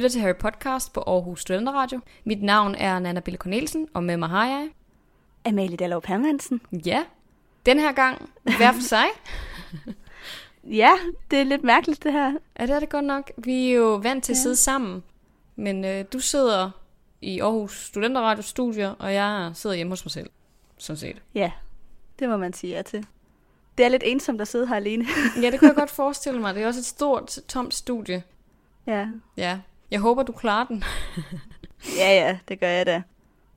Lytter til Harry Podcast på Aarhus Studenteradio. Mit navn er Nana Bille Cornelsen, og med mig har jeg... Amalie Dallov Hermansen. Ja, den her gang hver for sig. Ja, det er lidt mærkeligt det her. Ja, det er det godt nok. Vi er jo vant til at Ja. sidde sammen, men øh, du sidder i Aarhus Studenteradio Studier, og jeg sidder hjemme hos mig selv, sådan set. Ja, det må man sige ja til. Det er lidt ensomt at sidde her alene. Ja, det kunne jeg godt forestille mig. Det er også et stort, tomt studie. ja. Ja, jeg håber, du klarer den. ja, ja, det gør jeg da.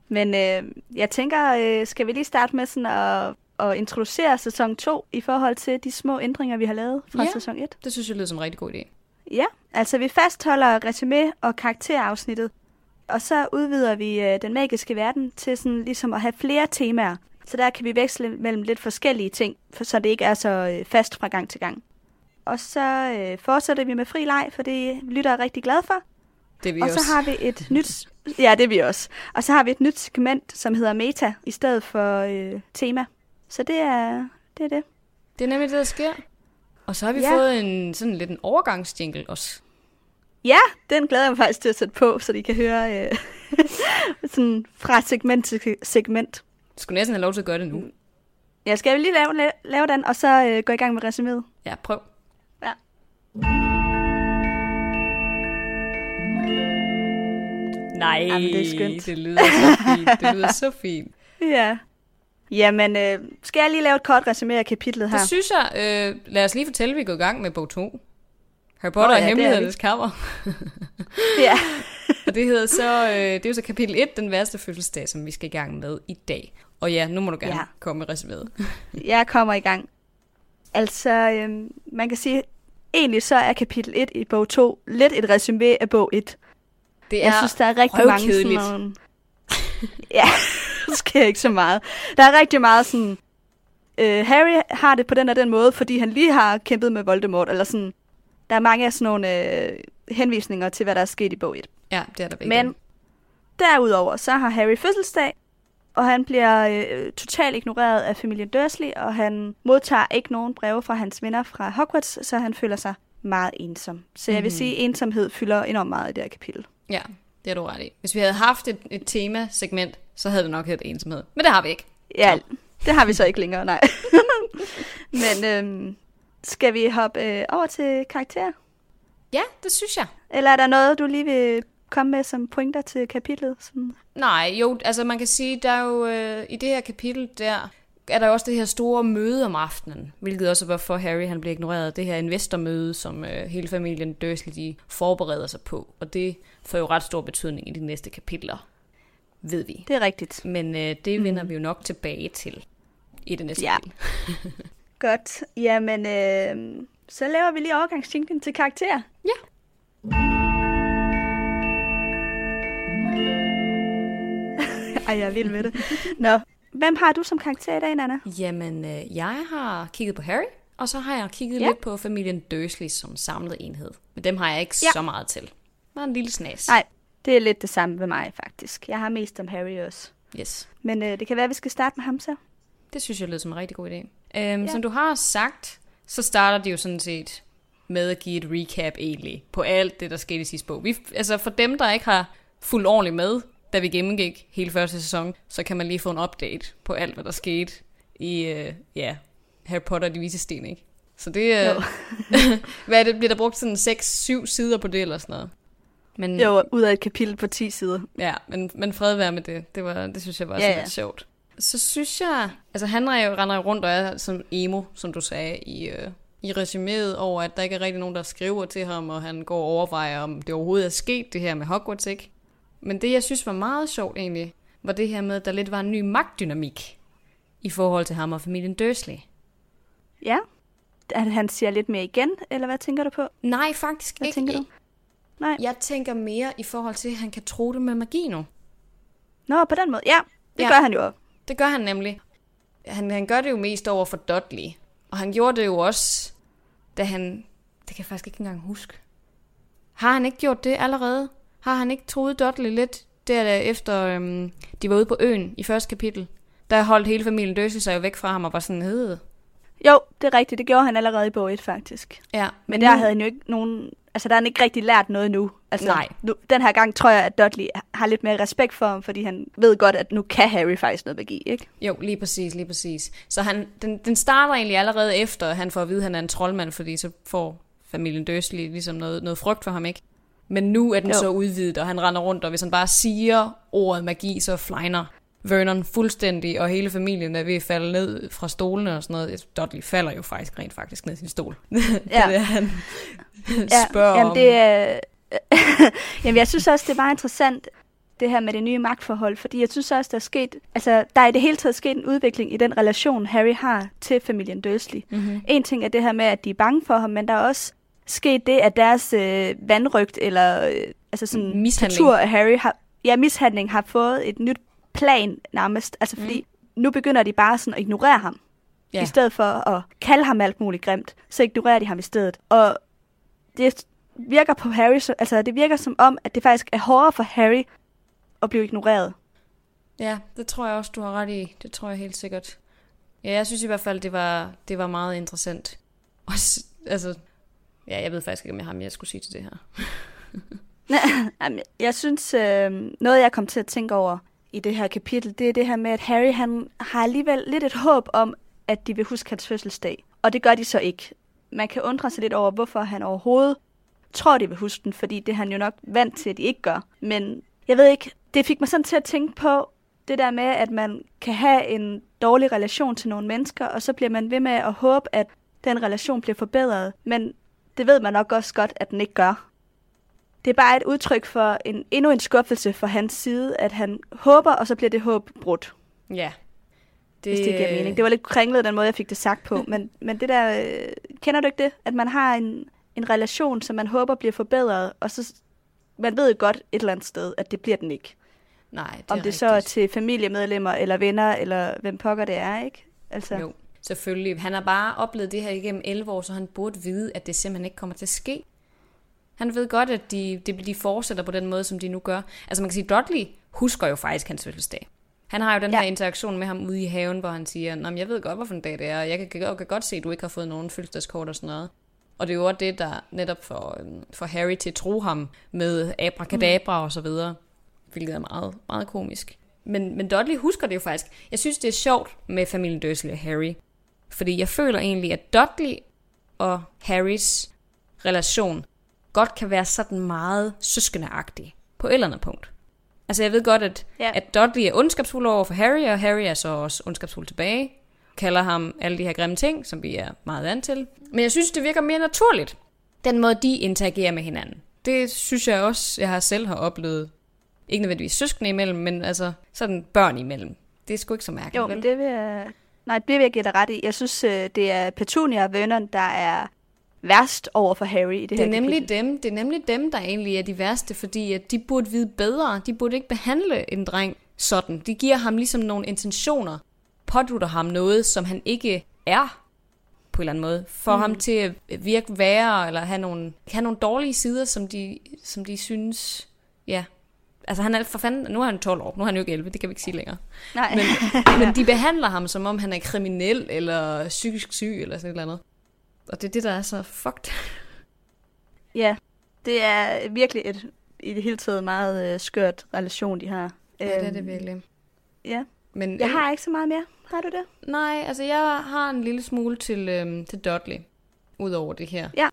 Men øh, jeg tænker, øh, skal vi lige starte med sådan at, at introducere sæson 2 i forhold til de små ændringer, vi har lavet fra Ja. sæson 1? Det synes jeg lyder som en rigtig god idé. Ja, altså vi fastholder resume og karakterafsnittet, og så udvider vi øh, den magiske verden til sådan ligesom at have flere temaer. Så der kan vi veksle mellem lidt forskellige ting, for så det ikke er så øh, fast fra gang til gang. Og så øh, fortsætter vi med fri leg, for det lytter jeg rigtig glad for. Det er vi og også. så har vi et nyt... Ja, det er vi også. Og så har vi et nyt segment, som hedder Meta, i stedet for øh, tema. Så det er det. Er det. Det er nemlig det, der sker. Og så har vi Ja. ja. fået en sådan lidt en overgangsjingle også. Ja, den glæder jeg mig faktisk til at sætte på, så de kan høre øh, sådan fra segment til segment. Du skulle næsten have lov til at gøre det nu. Jeg skal lige lave, lave, lave den, og så øh, gå i gang med resuméet. Ja, prøv. Ja. Nej, Jamen, det er skønt. det lyder så fint. Det lyder så fint. Ja. Jamen, øh, skal jeg lige lave et kort resumé af kapitlet her? Det synes jeg. Øh, lad os lige fortælle, at vi gået i gang med bog 2. Harry Potter oh, ja, er Hemmelighedernes kammer. Ja. Og det hedder så, øh, det er jo så kapitel 1, den værste fødselsdag, som vi skal i gang med i dag. Og ja, nu må du gerne Ja. ja. komme med resuméet. Jeg kommer i gang. Altså, øh, man kan sige, egentlig så er kapitel 1 i bog 2 lidt et resumé af bog 1. Det Jeg synes, der er rigtig mange sådan nogle... ja, der sker ikke så meget. Der er rigtig meget sådan... Øh, Harry har det på den og den måde, fordi han lige har kæmpet med Voldemort, eller sådan... Der er mange af sådan nogle øh, henvisninger til, hvad der er sket i bog 1. Ja, det er der. Men derudover, så har Harry fødselsdag, og han bliver øh, totalt ignoreret af familien Dursley, og han modtager ikke nogen breve fra hans venner fra Hogwarts, så han føler sig meget ensom. Så jeg vil Mhm. sige, at ensomhed fylder enormt meget i det her kapitel. Ja, det er du ret i. Hvis vi havde haft et, et tema-segment, så havde det nok heddet ensomhed. Men det har vi ikke. Ja, det har vi så ikke længere, nej. Men øhm, skal vi hoppe øh, over til karakterer? Ja, det synes jeg. Eller er der noget, du lige vil komme med som pointer til kapitlet? Sådan? Nej, jo, altså man kan sige, der er jo øh, i det her kapitel, der er der også det her store møde om aftenen, hvilket også er, hvorfor Harry han bliver ignoreret. Det her investormøde, som øh, hele familien Dursley de forbereder sig på, og det får jo ret stor betydning i de næste kapitler, ved vi. Det er rigtigt. Men øh, det vender vi jo nok tilbage til i det næste Ja. Godt. Jamen, øh, så laver vi lige overgangsjinglen til karakterer. Ja. Ej, jeg er vild med det. Nå, hvem har du som karakter i dag, Nana? Jamen, øh, jeg har kigget på Harry, og så har jeg kigget Ja. lidt på familien Dursley som samlet enhed. Men dem har jeg ikke Ja. så meget til. Bare en lille snas. Nej, det er lidt det samme ved mig, faktisk. Jeg har mest om Harry også. Yes. Men øh, det kan være, at vi skal starte med ham så. Det synes jeg lyder som en rigtig god idé. Øhm, Ja. Som du har sagt, så starter de jo sådan set med at give et recap egentlig på alt det, der skete i sidste bog. Vi, altså for dem, der ikke har fulgt ordentligt med, da vi gennemgik hele første sæson, så kan man lige få en update på alt, hvad der skete i øh, ja, Harry Potter og de vise sten, ikke? Så det er... Jo. hvad er det? Bliver der brugt sådan 6-7 sider på det eller sådan noget? Men, Jo, ud af et kapitel på 10 sider. Ja, men, men fred være med det. Det, var, det synes jeg var Ja, ja, ja. lidt sjovt. Så synes jeg... Altså han jo, render jo rundt og er som emo, som du sagde, i, øh, i resuméet over, at der ikke er rigtig nogen, der skriver til ham, og han går og overvejer, om det overhovedet er sket, det her med Hogwarts, ikke? Men det, jeg synes var meget sjovt egentlig, var det her med, at der lidt var en ny magtdynamik i forhold til ham og familien Dursley. Ja. At han siger lidt mere igen, eller hvad tænker du på? Nej, faktisk Hvad ikke. tænker du? Nej. Jeg tænker mere i forhold til, at han kan tro det med magi nu. Nå, på den måde. Ja, det Ja. gør han jo. Det gør han nemlig. Han, han gør det jo mest over for Dudley. Og han gjorde det jo også, da han... Det kan jeg faktisk ikke engang huske. Har han ikke gjort det allerede? Har han ikke troet Dudley lidt der efter øhm, de var ude på øen i første kapitel? Der holdt hele familien Dursley sig jo væk fra ham og var sådan hed. Jo, det er rigtigt. Det gjorde han allerede i bog 1, faktisk. Ja, Men der havde han jo ikke nogen... Altså, der har han ikke rigtig lært noget nu. Altså, Nej. Nu, den her gang tror jeg, at Dudley har lidt mere respekt for ham, fordi han ved godt, at nu kan Harry faktisk noget magi, ikke? Jo, lige præcis, lige præcis. Så han, den, den starter egentlig allerede efter, at han får at vide, at han er en troldmand, fordi så får familien Dursley ligesom noget, noget frygt for ham, ikke? Men nu er den Jo. så udvidet, og han render rundt, og hvis han bare siger ordet magi, så flyner Vernon fuldstændig, og hele familien er ved at falde ned fra stolene og sådan noget. Dudley falder jo faktisk rent faktisk ned i sin stol. det Ja. er det, han spørger jamen, om. det er... jamen, jeg synes også, det er meget interessant, det her med det nye magtforhold, fordi jeg synes også, der er sket, altså, der er i det hele taget sket en udvikling i den relation, Harry har til familien Dursley. Mm-hmm. En ting er det her med, at de er bange for ham, men der er også sket det, at deres øh, vandrygt, eller øh, altså sådan Mishandling. tortur af Harry, har, ja, mishandling har fået et nyt plan nærmest. Altså fordi mm. nu begynder de bare sådan at ignorere ham. Ja. I stedet for at kalde ham alt muligt grimt, så ignorerer de ham i stedet. Og det virker på Harry, så, altså det virker som om, at det faktisk er hårdere for Harry at blive ignoreret. Ja, det tror jeg også, du har ret i. Det tror jeg helt sikkert. Ja, jeg synes i hvert fald, det var, det var meget interessant. Også, altså, ja, jeg ved faktisk ikke, om jeg har mere, jeg skulle sige til det her. Jeg synes, øh, noget jeg kom til at tænke over i det her kapitel, det er det her med, at Harry han har alligevel lidt et håb om, at de vil huske hans fødselsdag. Og det gør de så ikke. Man kan undre sig lidt over, hvorfor han overhovedet tror, de vil huske den, fordi det er han jo nok vant til, at de ikke gør. Men jeg ved ikke, det fik mig sådan til at tænke på det der med, at man kan have en dårlig relation til nogle mennesker, og så bliver man ved med at håbe, at den relation bliver forbedret. Men det ved man nok også godt, at den ikke gør. Det er bare et udtryk for en, endnu en skuffelse fra hans side, at han håber, og så bliver det håb brudt, Ja. det, hvis det giver mening. Det var lidt kringlet, den måde, jeg fik det sagt på, men, men det der, øh, kender du ikke det? At man har en, en relation, som man håber bliver forbedret, og så man ved godt et eller andet sted, at det bliver den ikke. Nej, det Om er det så er rigtigt. til familiemedlemmer, eller venner, eller hvem pokker det er, ikke? Altså, Jo, selvfølgelig. Han har bare oplevet det her igennem 11 år, så han burde vide, at det simpelthen ikke kommer til at ske. Han ved godt, at de, de, de fortsætter på den måde, som de nu gør. Altså man kan sige, Dudley husker jo faktisk hans fødselsdag. Han har jo den Ja. her interaktion med ham ude i haven, hvor han siger, Nå, jeg ved godt, hvorfor en dag det er, og jeg kan, kan, kan godt se, at du ikke har fået nogen fødselsdagskort og sådan noget. Og det er jo også det, der netop får, øhm, får Harry til at tro ham med abracadabra mm. og så videre, hvilket er meget, meget komisk. Men, men Dudley husker det jo faktisk. Jeg synes, det er sjovt med familien Dursley og Harry, fordi jeg føler egentlig, at Dudley og Harrys relation godt kan være sådan meget søskendeagtig på et eller andet punkt. Altså jeg ved godt, at, Ja. at Dudley er ondskabsfuld over for Harry, og Harry er så også ondskabsfuld tilbage. Kalder ham alle de her grimme ting, som vi er meget vant til. Men jeg synes, det virker mere naturligt, den måde, de interagerer med hinanden. Det synes jeg også, jeg har selv har oplevet. Ikke nødvendigvis søskende imellem, men altså sådan børn imellem. Det er sgu ikke så mærkeligt, Jo, vel? men det vil jeg... Nej, det vil jeg give dig ret i. Jeg synes, øh, det er Petunia og Vernon, der er værst over for Harry i det, Det her er nemlig kapitel. dem, det er nemlig dem, der egentlig er de værste, fordi at de burde vide bedre. De burde ikke behandle en dreng sådan. De giver ham ligesom nogle intentioner, pådutter ham noget, som han ikke er på en eller anden måde. Får mm. ham til at virke værre, eller have nogle, have nogle dårlige sider, som de, som de synes, ja. Altså han er for fanden, nu er han 12 år, nu er han jo ikke 11, det kan vi ikke sige længere. Nej, Men, men de behandler ham, som om han er kriminel, eller psykisk syg, eller sådan et eller andet. Og det er det, der er så fucked. ja, det er virkelig et i det hele taget meget øh, skørt relation, de har. Ja, det er Øhm, det virkelig. Ja, Men jeg har ikke så meget mere. Har du det? Nej, altså jeg har en lille smule til, øhm, til Dudley, udover det her. Ja.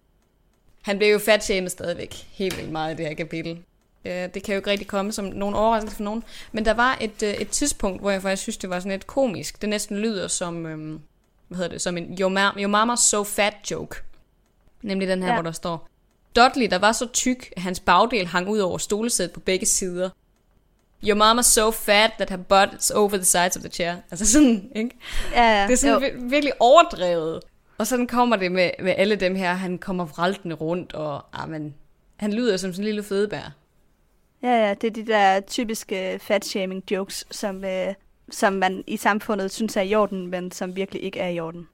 Han bliver jo fatshamed stadigvæk helt vildt meget i det her kapitel. Ja, det kan jo ikke rigtig komme som nogen overraskelse for nogen. Men der var et, øh, et tidspunkt, hvor jeg faktisk synes, det var sådan lidt komisk. Det næsten lyder som, øhm, hvad hedder det, som en your, ma- your mama's so fat joke. Nemlig den her, Ja. hvor der står, Dudley, der var så tyk, at hans bagdel hang ud over stolesædet på begge sider. Your mama's so fat that her butt is over the sides of the chair. Altså sådan, ikke? Ja, ja. Det er sådan jo. vir- virkelig overdrevet. Og sådan kommer det med, med alle dem her. Han kommer vraltende rundt, og ah, men, han lyder som sådan en lille fedebær. Ja, ja, det er de der typiske fat-shaming jokes, som, øh, som man i samfundet synes er i orden, men som virkelig ikke er i orden.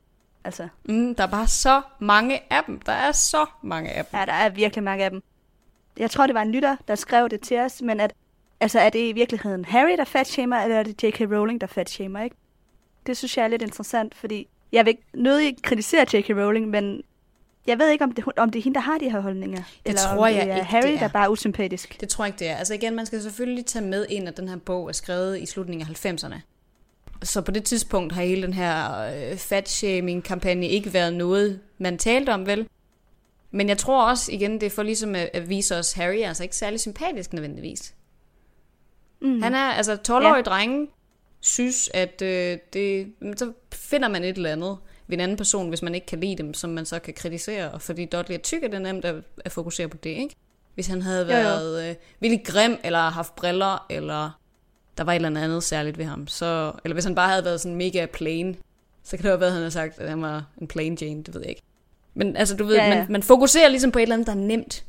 Altså, Mm, der er bare så mange af dem. Der er så mange af dem. ja, der er virkelig mange af dem. Jeg tror, det var en lytter, der skrev det til os, men at, altså, er det i virkeligheden Harry, der fatshamer, eller er det J.K. Rowling, der fatshamer, ikke? Det synes jeg er lidt interessant, fordi jeg vil nødig kritisere J.K. Rowling, men Jeg ved ikke, om det, om det er hende, der har de her holdninger. Det eller tror om det jeg er ikke, Harry, det er. der bare er usympatisk. Det tror jeg ikke, det er. Altså igen, man skal selvfølgelig tage med ind, at den her bog er skrevet i slutningen af 90'erne. Så på det tidspunkt har hele den her øh, fat-shaming-kampagne ikke været noget, man talte om, vel? Men jeg tror også, igen, det er for ligesom at, at vise os, Harry er altså ikke særlig sympatisk nødvendigvis. Mm. Han er, altså 12-årige ja. drenge synes, at øh, det, så finder man et eller andet ved en anden person, hvis man ikke kan lide dem, som man så kan kritisere. Og fordi Dudley er tyk, er det nemt at, at fokusere på det, ikke? Hvis han havde Jo, jo. været øh, virkelig grim, eller haft briller, eller der var et eller andet særligt ved ham, så, eller hvis han bare havde været sådan mega plain, så kan det jo være, at han havde sagt, at han var en plain Jane, det ved jeg ikke. Men altså, du ved, Ja, ja. Man, man fokuserer ligesom på et eller andet, der er nemt.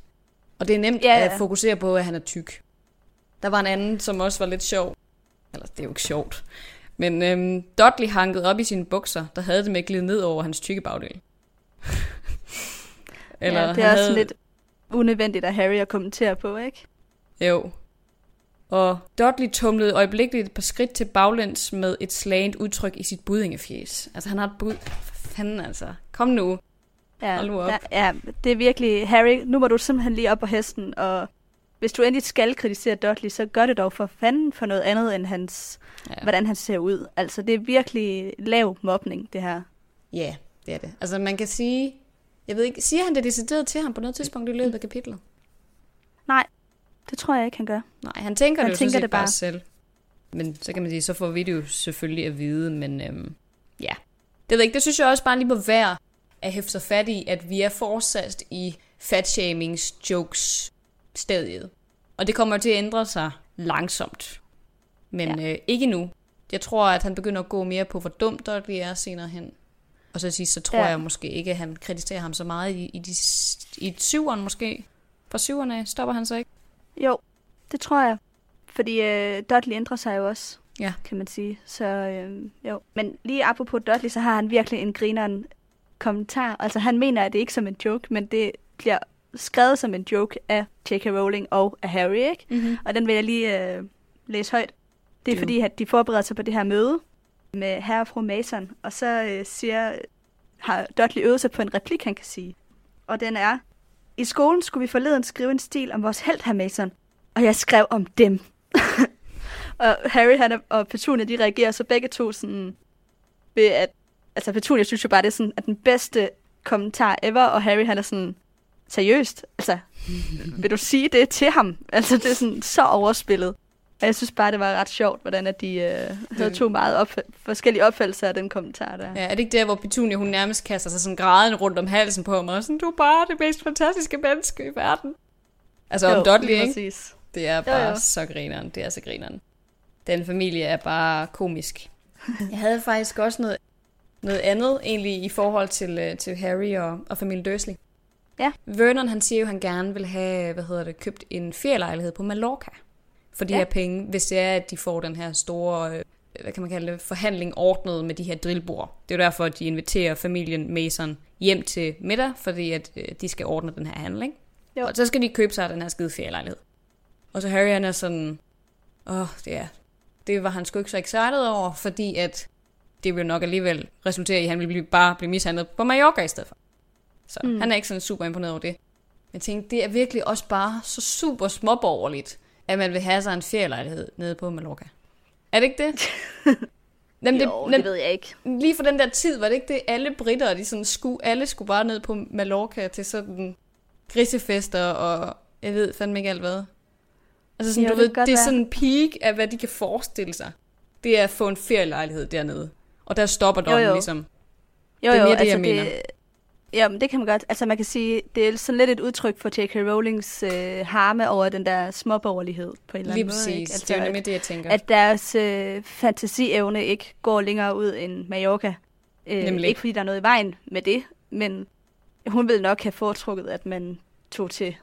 Og det er nemt ja. ja. at fokusere på, at han er tyk. Der var en anden, som også var lidt sjov. Eller, det er jo ikke sjovt. Men øhm, Dudley hankede op i sine bukser, der havde det med at glide ned over hans tykke bagdel. Eller ja, det er også lidt unødvendigt af Harry at kommentere på, ikke? Jo. Og Dudley tumlede øjeblikkeligt et par skridt til baglæns med et slagent udtryk i sit budingefjes. Altså, han har et bud. For fanden altså. Kom nu. Ja, Hold nu op. Ja, ja, det er virkelig, Harry, nu må du simpelthen lige op på hesten, og hvis du endelig skal kritisere Dudley, så gør det dog for fanden for noget andet end hans, Ja. hvordan han ser ud. Altså, det er virkelig lav mobning, det her. Ja, det er det. Altså, man kan sige... Jeg ved ikke, siger han det decideret til ham på noget tidspunkt i løbet af kapitlet? Nej, det tror jeg ikke, han gør. Nej, han tænker Han det jo tænker det bare. bare. selv. Men så kan man sige, så får vi det jo selvfølgelig at vide, men øhm, ja. Det ved ikke, det synes jeg også bare lige må være at hæfte sig fat i, at vi er fortsat i fatshamings jokes stadiet. Og det kommer til at ændre sig langsomt. Men ja. øh, ikke nu. Jeg tror, at han begynder at gå mere på, hvor dumt Dudley er senere hen. Og så sidst, så tror Ja. jeg måske ikke, at han kritiserer ham så meget i, i, de, i syveren måske. Fra syverne stopper han så ikke. Jo, det tror jeg. Fordi øh, Dudley ændrer sig jo også, Ja. kan man sige. Så øh, jo. Men lige apropos Dudley, så har han virkelig en grineren kommentar. Altså han mener, at det ikke som en joke, men det bliver skrevet som en joke af J.K. Rowling og af Harry, ikke? Mm-hmm. Og den vil jeg lige øh, læse højt. Det er Jo. fordi, at de forbereder sig på det her møde med herre og fru Mason, og så øh, siger, har Dudley øvet sig på en replik, han kan sige. Og den er, i skolen skulle vi forleden skrive en stil om vores held, herr Mason, og jeg skrev om dem. og Harry han og Petunia, de reagerer så begge to sådan ved at, altså Petunia synes jo bare, det er sådan, at den bedste kommentar ever, og Harry han er sådan, seriøst, altså, vil du sige det til ham? Altså, det er sådan så overspillet. Og jeg synes bare, det var ret sjovt, hvordan at de øh, havde to meget op- forskellige opfattelser af den kommentar der. Ja, er det ikke der, hvor Petunia hun nærmest kaster sig sådan grædende rundt om halsen på ham, og sådan, du er bare det mest fantastiske menneske i verden. Altså om Dudley, lige ikke? Præcis. Det er bare Jo, jo, jo. så grineren. Det er så grineren. Den familie er bare komisk. Jeg havde faktisk også noget, noget andet egentlig i forhold til, øh, til Harry og, og familien Dursley. Ja. Vernon han siger jo, at han gerne vil have hvad hedder det, købt en ferielejlighed på Mallorca. For de Ja. her penge, hvis det er, at de får den her store, øh, hvad kan man kalde det, forhandling ordnet med de her drillbord. Det er jo derfor, at de inviterer familien Mason hjem til middag, fordi at øh, de skal ordne den her handel, ikke? Jo. Og så skal de købe sig den her skide ferielejlighed. Og så Harry han er sådan, åh, oh, det er, det var han sgu ikke så excited over, fordi at det vil nok alligevel resultere i, at han vil blive, bare blive mishandlet på Mallorca i stedet for. Så Mm. han er ikke sådan super imponeret over det. Jeg tænkte, det er virkelig også bare så super småborgerligt, at man vil have sig en ferielejlighed nede på Mallorca. Er det ikke det? Jamen, jo, det, det ved jeg ikke. lige for den der tid, var det ikke det, alle britter, de sådan skulle, alle skulle bare ned på Mallorca til sådan grisefester og jeg ved fandme ikke alt hvad. Altså sådan, Jo, du det ved, det er sådan en peak af, hvad de kan forestille sig. Det er at få en ferielejlighed dernede. Og der stopper Jo, dommen jo. ligesom. Jo, Det er jo, mere det, altså jeg mener. det, ja, men det kan man godt. Altså man kan sige, det er sådan lidt et udtryk for J.K. Rowlings øh, harme over den der småborgerlighed på en eller Lige anden måde. Ikke? præcis. Altså, det er jo nemlig det, jeg tænker. at deres øh, fantasievne ikke går længere ud end Mallorca. Øh, Nemlig. ikke fordi der er noget i vejen med det, men hun ville nok have foretrukket, at man tog til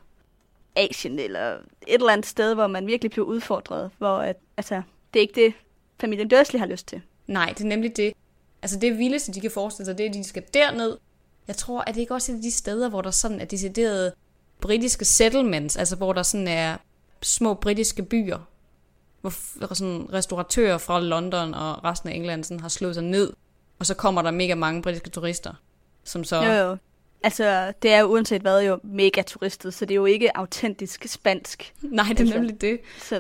Asien eller et eller andet sted, hvor man virkelig blev udfordret, hvor at, altså, det er ikke det, familien Dursley har lyst til. Nej, det er nemlig det. Altså det vildeste, de kan forestille sig, det er, at de skal derned. Jeg tror, at det ikke også er et af de steder, hvor der sådan er deciderede britiske settlements, altså hvor der sådan er små britiske byer, hvor sådan restauratører fra London og resten af England sådan har slået sig ned, og så kommer der mega mange britiske turister, som så Jo, jo. Altså, det er jo uanset hvad jo mega turistet, så det er jo ikke autentisk spansk. Nej, det er Altså. nemlig det. Så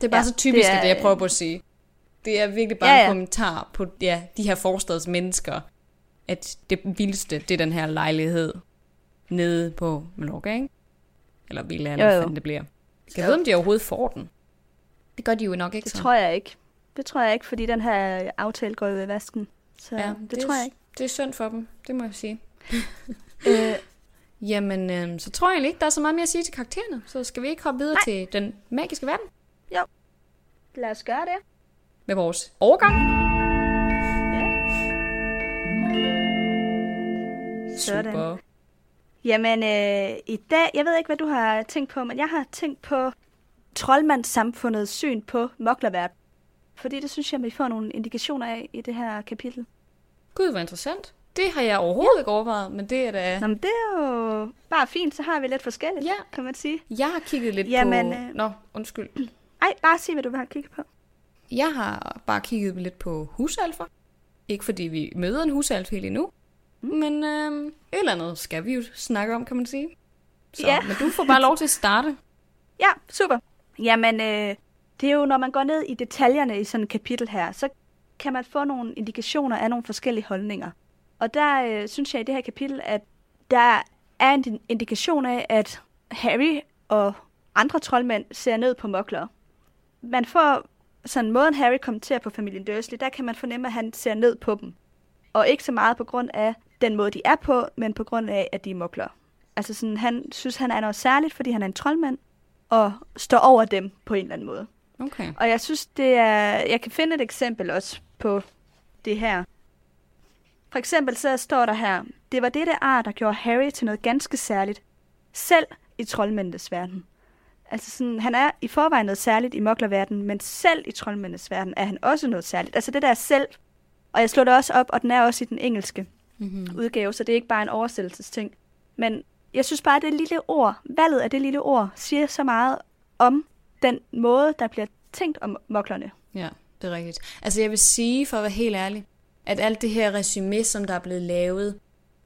Det er bare Ja, så typisk, det, er, det jeg prøver på at sige. Det er virkelig bare ja, ja. en kommentar på ja, de her forstadsmennesker, at det vildeste, det er den her lejlighed nede på Mallorca, ikke? Eller Villa, eller Jo, hvad jo. det bliver. Skal jeg Jo. vide, om de overhovedet får den? Det gør de jo nok ikke det så. tror jeg ikke. Det tror jeg ikke, fordi den her aftale går jo i vasken. Så ja, det, det tror jeg ikke. Det er synd for dem, det må jeg sige. Øh, Jamen, øh, så tror jeg ikke, der er så meget mere at sige til karaktererne. Så skal vi ikke hoppe videre Nej. til den magiske verden lad os gøre det. med vores overgang. Sådan. Super. Jamen, øh, i dag, jeg ved ikke, hvad du har tænkt på, men jeg har tænkt på troldmandssamfundets syn på moklerverden. Fordi det synes jeg, vi får nogle indikationer af i det her kapitel. Gud, hvor interessant. Det har jeg overhovedet ja. ikke overvejet, men det er da... Nå, men det er jo bare fint, så har vi lidt forskelligt, Ja. kan man sige. Jeg har kigget lidt Jamen, på... øh, Nå, undskyld. Ej, bare sig, hvad du vil have kigget på. Jeg har bare kigget lidt på husalfer. Ikke fordi vi møder en husalf helt endnu. Mm. Men øh, et eller andet skal vi jo snakke om, kan man sige. Så, Ja. Men du får bare lov til at starte. Ja, super. Jamen, øh, det er jo, når man går ned i detaljerne i sådan et kapitel her, så kan man få nogle indikationer af nogle forskellige holdninger. Og der øh, synes jeg i det her kapitel, at der er en indikation af, at Harry og andre troldmænd ser ned på mokler. Man får sådan måden Harry kommenterer på familien Dursley, der kan man fornemme, at han ser ned på dem. Og ikke så meget på grund af den måde, de er på, men på grund af, at de er mokler. Altså sådan, han synes, han er noget særligt, fordi han er en troldmand, og står over dem på en eller anden måde. Okay. Og jeg synes, det er... Jeg kan finde et eksempel også på det her. For eksempel så står der her, det var dette ar, der gjorde Harry til noget ganske særligt, selv i troldmændenes verden. Altså sådan, han er i forvejen noget særligt i moklerverdenen, men selv i troldmændenes verden er han også noget særligt. Altså det der selv, og jeg slår det også op, og den er også i den engelske Mm-hmm. udgave, så det er ikke bare en oversættelsesting. Men jeg synes bare, at det lille ord, valget af det lille ord, siger så meget om den måde, der bliver tænkt om moklerne. Ja, det er rigtigt. Altså jeg vil sige, for at være helt ærlig, at alt det her resume, som der er blevet lavet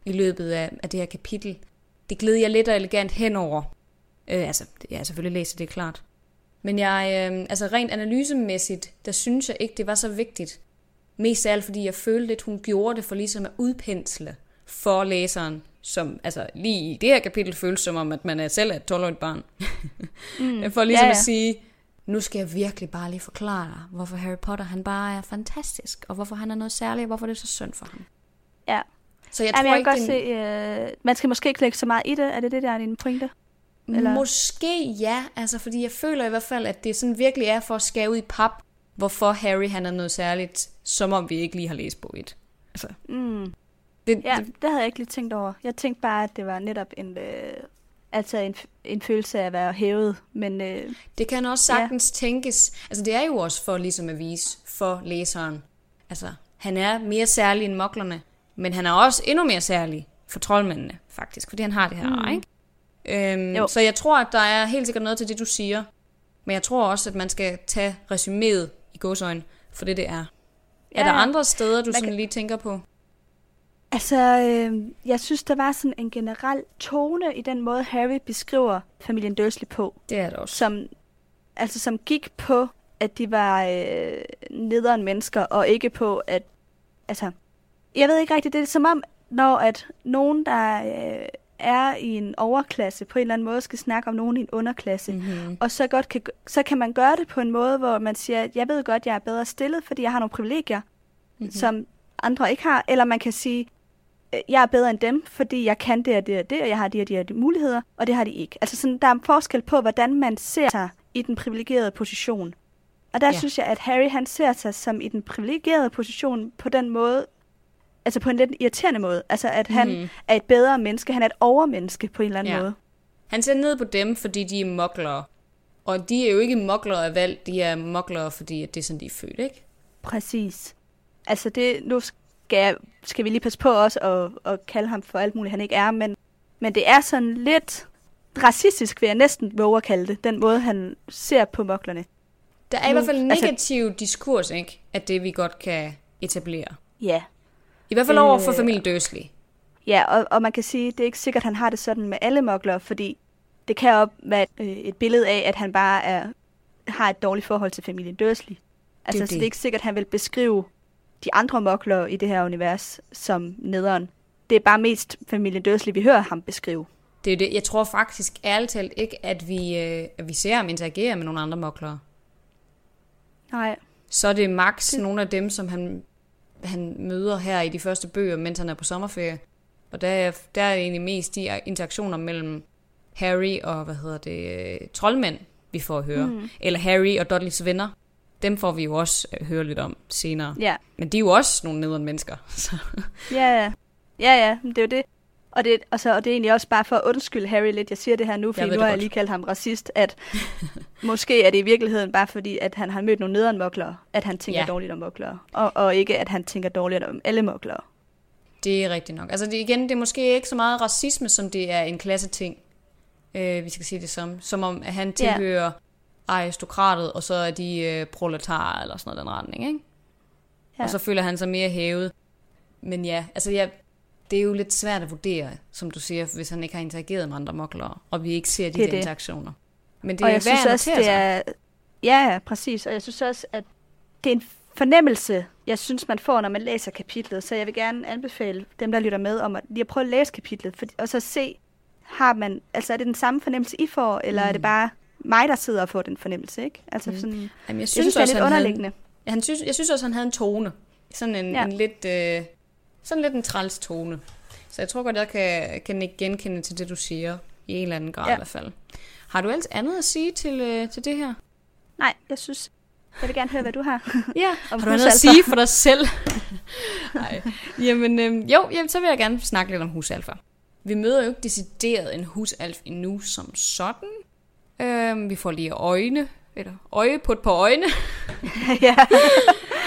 i løbet af, af det her kapitel, det gled jeg lidt og elegant henover. Øh, altså, jeg har selvfølgelig læst det, klart. Men jeg, øh, altså rent analysemæssigt, der synes jeg ikke, det var så vigtigt. Mest af alt, fordi jeg følte lidt, hun gjorde det for ligesom at udpensle for læseren, som altså lige i det her kapitel føles som om, at man er selv er et 12-årigt barn. Mm. for ligesom Ja, ja, at sige, nu skal jeg virkelig bare lige forklare dig, hvorfor Harry Potter han bare er fantastisk, og hvorfor han er noget særligt, og hvorfor det er så synd for ham. Ja. Så jeg Jamen, tror jeg kan ikke, godt det se, øh, man skal måske ikke lægge så meget i det. Er det det, der er din pointe? eller- Måske ja, altså fordi jeg føler i hvert fald, at det sådan virkelig er for at skære ud i pap, hvorfor Harry han er noget særligt, som om vi ikke lige har læst på et. Altså, Mm. det, Ja, det, det havde jeg ikke lige tænkt over. Jeg tænkte bare, at det var netop en, øh, altså en, en følelse af at være hævet. Men øh, Det kan også sagtens ja. tænkes. Altså det er jo også for ligesom at vise for læseren. Altså han er mere særlig end moklerne, men han er også endnu mere særlig for troldmændene faktisk, fordi han har det her mm. ikke? Øhm, Jo. så jeg tror, at der er helt sikkert noget til det, du siger. Men jeg tror også, at man skal tage resuméet i godsøjne for det, det er. Ja, er der andre steder, du sådan kan- lige tænker på? Altså, øh, jeg synes, der var sådan en generel tone i den måde, Harry beskriver familien Dursley på, Det er det også. som, altså, som gik på, at de var øh, nederen mennesker, og ikke på, at, altså, jeg ved ikke rigtigt, det er som om, når at nogen, der øh, er i en overklasse, på en eller anden måde skal snakke om nogen i en underklasse, Mm-hmm. og så, godt kan, så kan man gøre det på en måde, hvor man siger, at jeg ved godt, jeg er bedre stillet, fordi jeg har nogle privilegier, Mhm. mm-hmm. som andre ikke har. Eller man kan sige, øh, jeg er bedre end dem, fordi jeg kan det og det og det, og jeg har de og de, og de muligheder, og det har de ikke. Altså sådan, der er en forskel på, hvordan man ser sig i den privilegerede position. Og der ja. synes jeg, at Harry han ser sig som i den privilegerede position på den måde, altså på en lidt irriterende måde. Altså at han Mhm. er et bedre menneske, han er et overmenneske på en eller anden Ja. måde. Han ser ned på dem, fordi de er moklere. Og de er jo ikke moklere af valg, de er moklere, fordi det er sådan, de er født, ikke? Præcis. Altså det, nu skal, jeg, skal vi lige passe på også at, at kalde ham for alt muligt, han ikke er, men, men det er sådan lidt racistisk, vil jeg næsten våge at kalde det, den måde, han ser på moklerne. Der er i hvert fald en altså- negativ diskurs, ikke? At det vi godt kan etablere. Ja. I hvert fald over Øh. for familien Dursley. Ja, og, og man kan sige, det er ikke sikkert, at han har det sådan med alle mokler, fordi det kan op være et, øh, et billede af, at han bare er, har et dårligt forhold til familien Dursley. Altså, det. så det er ikke sikkert, at han vil beskrive de andre mokler i det her univers som nederen. Det er bare mest familien Dursley, vi hører ham beskrive. Det er det. Jeg tror faktisk ærligt talt ikke, at vi, øh, at vi ser ham interagere med nogle andre moklere. Nej. Så er det max det... nogle af dem, som han, han møder her i de første bøger, mens han er på sommerferie. Og der er, der er egentlig mest de interaktioner mellem Harry og, hvad hedder det, troldmænd, vi får at høre. Mm. Eller Harry og Dudleys venner. Dem får vi jo også øh, høre lidt om senere. Ja. Men de er jo også nogle nederen mennesker. Så. Ja, ja. Ja, ja, det er jo det. Og det, og, så, og det er egentlig også bare for at undskylde Harry lidt. Jeg siger det her nu, fordi nu har jeg lige kaldt ham racist. At måske er det i virkeligheden bare fordi, at han har mødt nogle nederen moklere, at han tænker ja. dårligt om moklere. Og, og ikke, at han tænker dårligt om alle moklere. Det er rigtigt nok. Altså det, igen, det er måske ikke så meget racisme, som det er en klasse ting. Øh, vi skal sige det som. Som om, at han tilhører ja. aristokratet, og så er de øh, proletarer, eller sådan noget den retning, ikke? Ja. Og så føler han sig mere hævet. Men ja, altså jeg, det er jo lidt svært at vurdere, som du siger, hvis han ikke har interageret med andre moklere, og vi ikke ser de det der det. interaktioner. Men det og er jeg synes også, det er, ja, præcis. Og jeg synes også, at det er en fornemmelse, jeg synes, man får, når man læser kapitlet. Så jeg vil gerne anbefale dem, der lytter med, om at lige at prøve at læse kapitlet, for, og så se, har man, altså er det den samme fornemmelse, I får, eller mm. er det bare mig, der sidder og får den fornemmelse, ikke? Altså mm. sådan, Jamen, jeg synes, jeg synes også, det er lidt underliggende. Havde, han synes, jeg synes også, han havde en tone. Sådan en, ja. en lidt, øh, sådan lidt en træls tone. Så jeg tror godt, jeg kan, kan ikke genkende til det, du siger. I en eller anden grad ja. i hvert fald. Har du ellers andet at sige til, øh, til det her? Nej, jeg synes, jeg vil gerne høre, hvad du har. ja, har du noget at sige for dig selv? Nej. Jamen, øh, jo, jamen, så vil jeg gerne snakke lidt om husalfa. Vi møder jo ikke decideret en husalf endnu som sådan. Øh, vi får lige øjne, eller øje på et par øjne. ja.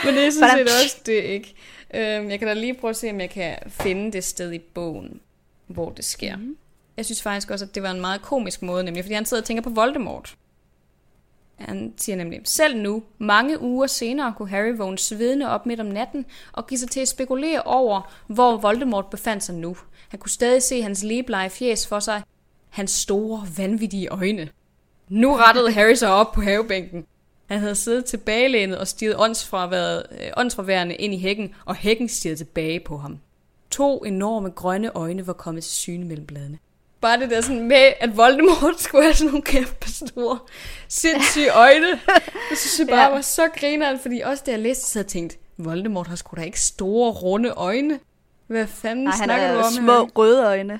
Men det er sådan set også det ikke. Øhm, jeg kan da lige prøve at se, om jeg kan finde det sted i bogen, hvor det sker. Mm. Jeg synes faktisk også, at det var en meget komisk måde, nemlig fordi han sidder og tænker på Voldemort. Han siger nemlig, selv nu, mange uger senere, kunne Harry vågne svedende op midt om natten og give sig til at spekulere over, hvor Voldemort befandt sig nu. Han kunne stadig se hans leblege fjes for sig, hans store, vanvittige øjne. Nu rettede Harry sig op på havebænken. Han havde siddet tilbagelænet og stirret øh, åndsfraværende ind i hækken, og hækken stirrede tilbage på ham. To enorme grønne øjne var kommet til syne mellem bladene. Bare det der sådan med, at Voldemort skulle have sådan nogle kæmpe store, sindssyge øjne. Det synes jeg bare ja. var så grineren, fordi også da jeg læste, så havde jeg tænkt, Voldemort har sgu da ikke store, runde øjne. Hvad fanden Nej, snakker du om små her? røde øjne.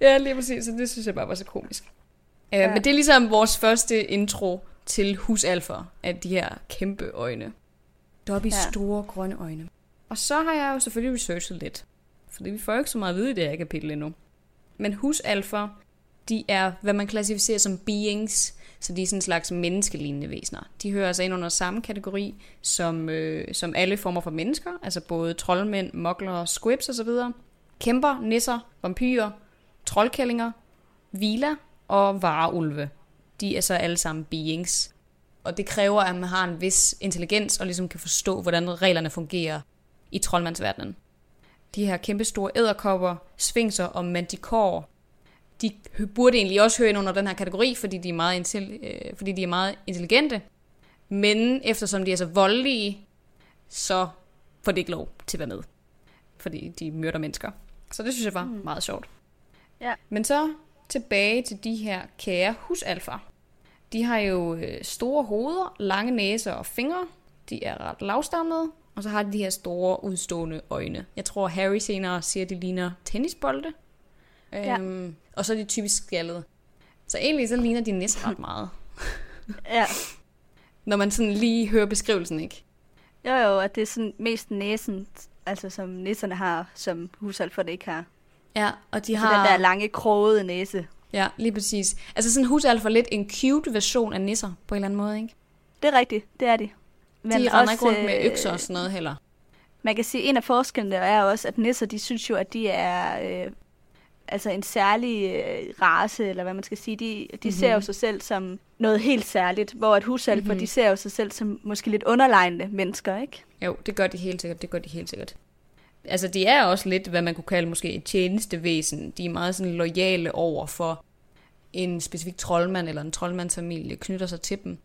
Ja, lige præcis, så det synes jeg bare var så komisk. Ja. Uh, men det er ligesom vores første intro til husalfer af de her kæmpe øjne. Dobby ja. store grønne øjne. Og så har jeg jo selvfølgelig researchet lidt. Fordi vi får jo ikke så meget at vide i det her kapitel endnu. Men husalfer, de er, hvad man klassificerer som beings, så de er sådan en slags menneskelignende væsener. De hører altså ind under samme kategori som, øh, som alle former for mennesker, altså både troldmænd, mokler, squibs osv. Kæmper, nisser, vampyrer, troldkællinger, vila og vareulve de er så alle sammen beings. Og det kræver, at man har en vis intelligens og ligesom kan forstå, hvordan reglerne fungerer i troldmandsverdenen. De her kæmpe store æderkopper, sfinkser og manticore, de burde egentlig også høre ind under den her kategori, fordi de er meget, øh, fordi de er meget intelligente. Men eftersom de er så voldelige, så får de ikke lov til at være med. Fordi de myrder mennesker. Så det synes jeg var mm. meget sjovt. Ja. Men så tilbage til de her kære husalfer. De har jo øh, store hoveder, lange næser og fingre. De er ret lavstammede. Og så har de de her store udstående øjne. Jeg tror, Harry senere siger, at de ligner tennisbolde. Ja. Øhm, og så er de typisk skaldede. Så egentlig så ligner de næsten ret meget. ja. Når man sådan lige hører beskrivelsen, ikke? Jo jo, at det er sådan mest næsen, altså som nisserne har, som husalferne ikke har. Ja, og de har... den der lange, krogede næse. Ja, lige præcis. Altså sådan husalfer lidt en cute version af nisser, på en eller anden måde, ikke? Det er rigtigt, det er de. Men de render ikke rundt med økser og sådan noget heller. Man kan sige, at en af forskellene er også, at nisser, de synes jo, at de er øh, altså en særlig øh, race, eller hvad man skal sige. De, de mm-hmm. ser jo sig selv som noget helt særligt, hvor at husalfer, mm-hmm. de ser jo sig selv som måske lidt underlegnende mennesker, ikke? Jo, det gør de helt sikkert, det gør de helt sikkert. Altså de er også lidt, hvad man kunne kalde måske et tjenestevæsen. De er meget sådan lojale over for en specifik troldmand eller en troldmandsfamilie knytter sig til dem.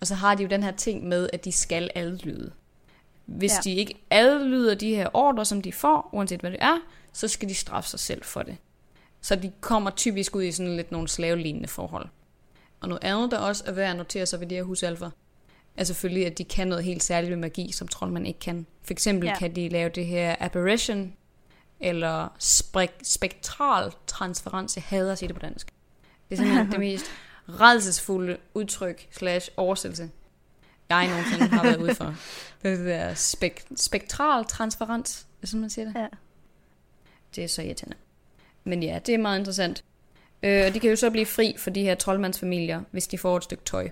Og så har de jo den her ting med, at de skal adlyde. Hvis ja. de ikke adlyder de her ordre, som de får, uanset hvad det er, så skal de straffe sig selv for det. Så de kommer typisk ud i sådan lidt nogle slavelignende forhold. Og noget andet, der også er værd at notere sig ved de her husalfer, er selvfølgelig, at de kan noget helt særligt med magi, som troldmand ikke kan. For eksempel ja. kan de lave det her apparition, eller spek- spektral transferens. Jeg hader at sige det på dansk. Det er simpelthen det mest redselsfulde udtryk slash oversættelse, jeg nogensinde har været ude for. Det er det der spek- spektral transferens, er sådan man siger det. Ja. Det er så irriterende. Men ja, det er meget interessant. Øh, og de kan jo så blive fri for de her troldmandsfamilier, hvis de får et stykke tøj.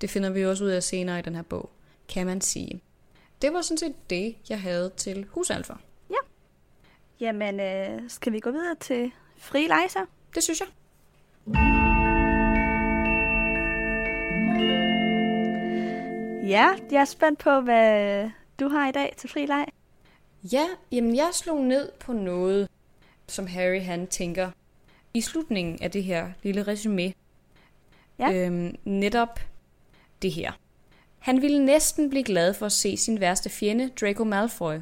Det finder vi også ud af senere i den her bog, kan man sige. Det var sådan set det, jeg havde til husalfer. Ja. Jamen, øh, skal vi gå videre til fri lejser? Det synes jeg. Ja, jeg er spændt på, hvad du har i dag til fri leg. Ja, jamen jeg slog ned på noget, som Harry han tænker i slutningen af det her lille resume. Ja. Øhm, netop det her. Han ville næsten blive glad for at se sin værste fjende, Draco Malfoy.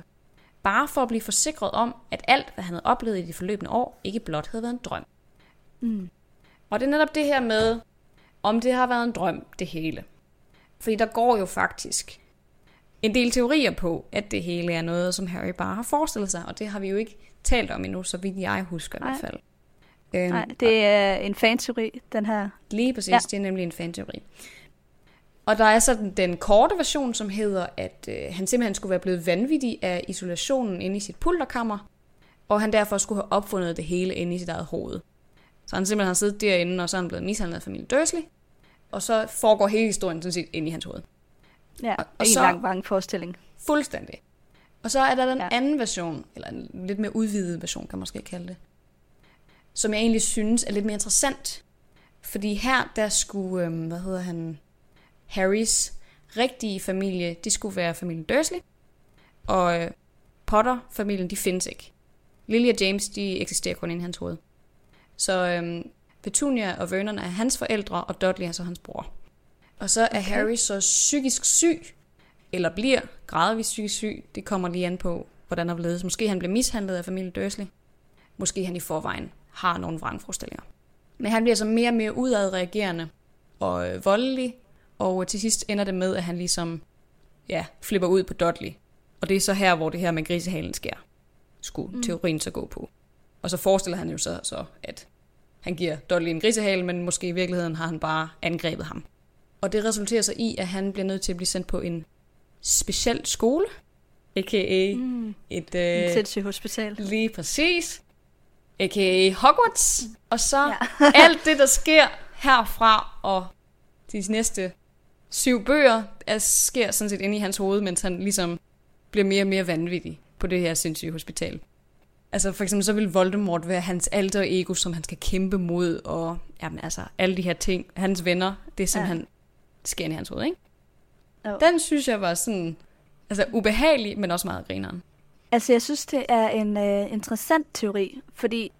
Bare for at blive forsikret om, at alt, hvad han havde oplevet i de forløbende år, ikke blot havde været en drøm. Mm. Og det er netop det her med, om det har været en drøm, det hele. Fordi der går jo faktisk en del teorier på, at det hele er noget, som Harry bare har forestillet sig, og det har vi jo ikke talt om endnu, så vidt jeg husker Nej. i hvert fald. Øhm, Nej, det er en fanteori, den her. Lige præcis, Ja. det er nemlig en fanteori. Og der er så den, den korte version, som hedder, at øh, han simpelthen skulle være blevet vanvittig af isolationen inde i sit pulterkammer, og han derfor skulle have opfundet det hele inde i sit eget hoved. Så han simpelthen har siddet derinde, og så er han blevet mishandlet af familien Dursley, og så foregår hele historien sådan set inde i hans hoved. Ja, Og- og en så- lang, lang forestilling. Fuldstændig. Og så er der den Ja. anden version, eller en lidt mere udvidet version, kan man måske kalde det, som jeg egentlig synes er lidt mere interessant. Fordi her, der skulle, øhm, hvad hedder han, Harrys rigtige familie, de skulle være familien Dursley, og øh, Potter-familien, de findes ikke. Lily og James, de eksisterer kun inde i hans hoved. Så øhm, Petunia og Vernon er hans forældre, og Dudley er så hans bror. Og så er Okay. okay. Harry så psykisk syg, eller bliver gradvist psykisk syg. Det kommer lige an på, hvordan han ledes. Måske han bliver mishandlet af familien Dursley. Måske han i forvejen har nogle vrangforestillinger. Men han bliver så mere og mere udadreagerende og øh, voldelig, og til sidst ender det med, at han ligesom ja, flipper ud på Dudley. Og det er så her, hvor det her med grisehalen sker. Skulle mm. teorien så gå på. Og så forestiller han jo så, så, at han giver Dudley en grisehale, men måske i virkeligheden har han bare angrebet ham. Og det resulterer så i, at han bliver nødt til at blive sendt på en speciel skole, a.k.a. Mm. et... Øh, sindssygt hospital. lige præcis. A.k.a. Hogwarts. Og så ja. alt det, der sker herfra og de næste syv bøger, er, sker sådan set inde i hans hoved, mens han ligesom bliver mere og mere vanvittig på det her sindssyge hospital. Altså for eksempel så vil Voldemort være hans alter ego, som han skal kæmpe mod, og jamen, altså, alle de her ting, hans venner, det er simpelthen ja. sker inde i hans hoved, ikke? Jo. Den synes jeg var sådan, altså ubehagelig, men også meget grineren. Altså, jeg synes, det er en øh, interessant teori, fordi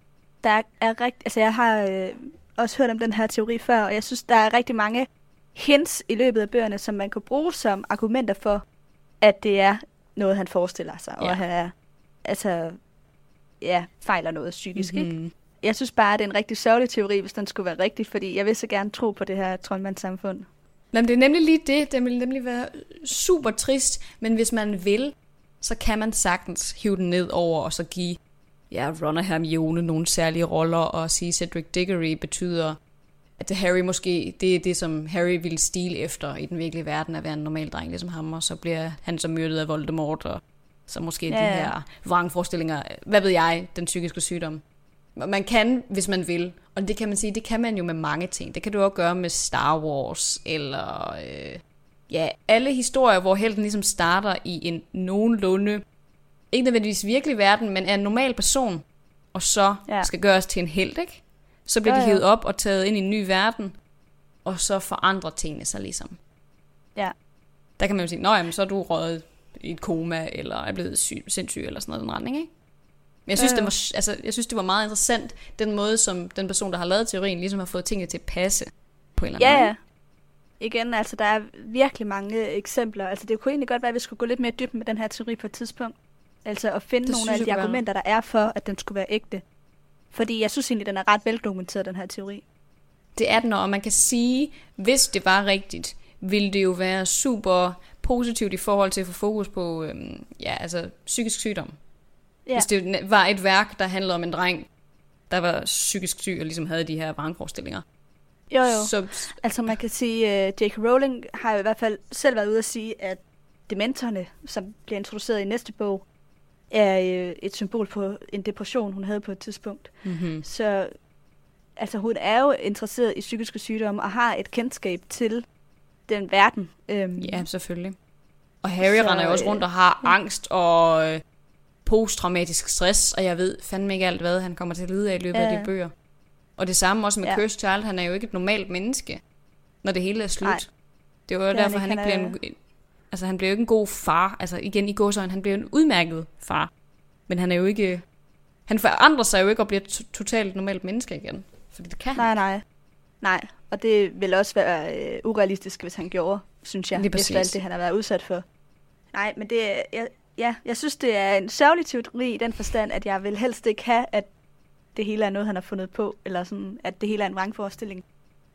der er, er rigt... Altså, jeg har øh, også hørt om den her teori før, og jeg synes, der er rigtig mange hints i løbet af bøgerne, som man kan bruge som argumenter for, at det er noget, han forestiller sig, og Ja. at han er, altså, ja, fejler noget psykisk, mm-hmm. ikke? Mhm. Jeg synes bare, at det er en rigtig sørgelig teori, hvis den skulle være rigtig, fordi jeg vil så gerne tro på det her troldmandssamfund. Jamen, det er nemlig lige det. Det vil nemlig være super trist, men hvis man vil, så kan man sagtens hive den ned over og så give ja, Ron og Hermione nogle særlige roller og sige, Cedric Diggory betyder, at det Harry måske, det er det, som Harry ville stile efter i den virkelige verden, at være en normal dreng ligesom ham, og så bliver han så myrdet af Voldemort, og så måske Ja, de ja. her vrangforestillinger, hvad ved jeg, den psykiske sygdom. Man kan, hvis man vil. Og det kan man sige, det kan man jo med mange ting. Det kan du også gøre med Star Wars, eller øh, ja, alle historier, hvor helten ligesom starter i en nogenlunde, ikke nødvendigvis virkelig verden, men er en normal person, og så ja. skal gøres til en held, ikke? Så bliver Ja, de ja. hævet op og taget ind i en ny verden, og så forandrer tingene sig ligesom. Ja. Der kan man jo sige, nå jamen, så er du røget i et koma, eller er blevet syg, sindssyg, eller sådan noget den retning, ikke? Men jeg synes, det jo. var, altså, jeg synes, det var meget interessant, den måde, som den person, der har lavet teorien, ligesom har fået tingene til at passe på en eller anden Ja, måde. ja. Igen, altså der er virkelig mange eksempler. Altså det kunne egentlig godt være, at vi skulle gå lidt mere dybt med den her teori på et tidspunkt. Altså at finde Det nogle af de kunne være- argumenter, der er for, at den skulle være ægte. Fordi jeg synes egentlig, den er ret veldokumenteret, den her teori. Det er den, og man kan sige, hvis det var rigtigt, ville det jo være super positivt i forhold til at få fokus på øhm, ja, altså, psykisk sygdom. Ja, Hvis det var et værk, der handlede om en dreng, der var psykisk syg og ligesom havde de her vrangforestillinger. jo jo. Så Altså man kan sige, at J.K. Rowling har i hvert fald selv været ude at sige, at dementorerne, som bliver introduceret i næste bog, er øh, et symbol på en depression, hun havde på et tidspunkt. mm-hmm. Så altså, hun er jo interesseret i psykiske sygdomme og har et kendskab til den verden. Øhm, ja, selvfølgelig. Og Harry Så, render jo også øh, rundt og har angst og øh, posttraumatisk stress, og jeg ved fandme ikke alt, hvad han kommer til at lide af i løbet Ja. af de bøger. Og det samme også med Ja. Cursed Child, han er jo ikke et normalt menneske, når det hele er slut. Nej. Det var jo Det er han derfor, han ikke. Han bliver en, altså han bliver jo ikke en god far. Altså igen i gåsøjne, han bliver en udmærket far. Men han er jo ikke, han forandrer sig jo ikke og bliver to- totalt normalt menneske igen. Fordi det kan. Nej, nej. Nej, og det vil også være øh, urealistisk, hvis han gjorde, synes jeg, Lige efter præcis. alt det, han har været udsat for. Nej, men det, er- jeg, ja, jeg synes, det er en sørgelig teori i den forstand, at jeg vil helst ikke have, at det hele er noget, han har fundet på, eller sådan, at det hele er en vrangforestilling.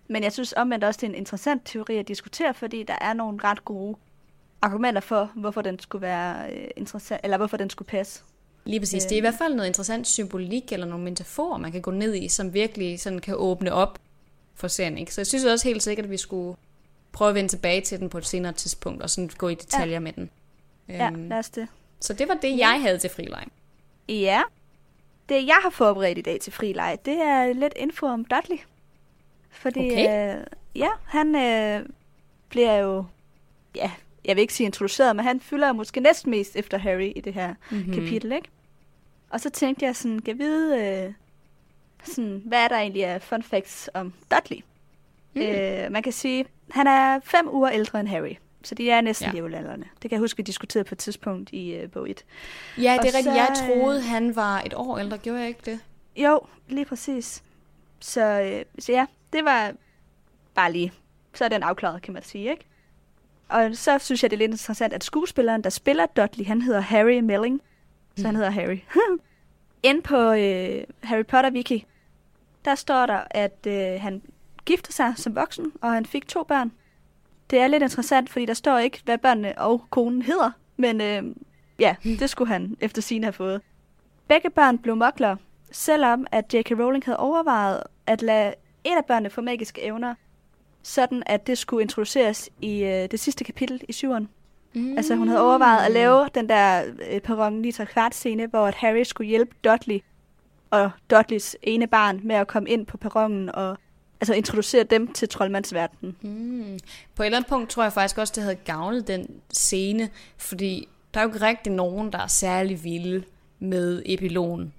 Men jeg synes omvendt også, det er en interessant teori at diskutere, fordi der er nogle ret gode argumenter for, hvorfor den skulle være øh, interessant, eller hvorfor den skulle passe. Lige præcis. Det er i hvert fald noget interessant symbolik eller nogle metaforer, man kan gå ned i, som virkelig sådan kan åbne op for serien. Ikke? Så jeg synes også helt sikkert, at vi skulle prøve at vende tilbage til den på et senere tidspunkt, og sådan gå i detaljer ja. med den. Ja, Øhm, lad os det. så det var det, jeg havde til frileg. Ja. Det, jeg har forberedt i dag til frileg, det er lidt info om Dudley. Fordi, Okay. øh, ja, han øh, bliver jo, ja, jeg vil ikke sige introduceret, men han fylder måske næsten mest efter Harry i det her Mhm. mm. kapitel, ikke? Og så tænkte jeg sådan, kan vide, øh, sådan, hvad er der egentlig af fun facts om Dudley? Mm. Øh, man kan sige, han er fem uger ældre end Harry. Så de er næsten Ja. jævnaldrende. Det kan jeg huske, vi diskuterede på et tidspunkt i øh, bog 1. Ja, det er Og rigtigt. så, Jeg øh, troede, han var et år ældre. Gjorde jeg ikke det? Jo, lige præcis. Så, øh, så ja, det var bare lige. Så er den afklaret, kan man sige, ikke? Og så synes jeg, det er lidt interessant, at skuespilleren, der spiller Dudley, han hedder Harry Melling. Så han hedder Harry. Ind på øh, Harry Potter Wiki, der står der, at øh, han giftede sig som voksen, og han fik to børn. Det er lidt interessant, fordi der står ikke, hvad børnene og konen hedder. Men øh, ja, det skulle han efter sine have fået. Begge børn blev mokler, selvom at J.K. Rowling havde overvejet at lade et af børnene få magiske evner, sådan at det skulle introduceres i øh, det sidste kapitel i syveren. Mm. Altså hun havde overvejet at lave den der øh, perron lige til kvart scene, hvor at Harry skulle hjælpe Dudley og Dudleys ene barn med at komme ind på perronen og altså introducere dem til troldmandsverdenen. Mm. På et eller andet punkt tror jeg faktisk også, det havde gavnet den scene, fordi der er jo ikke rigtig nogen, der er særlig vilde med epilogen.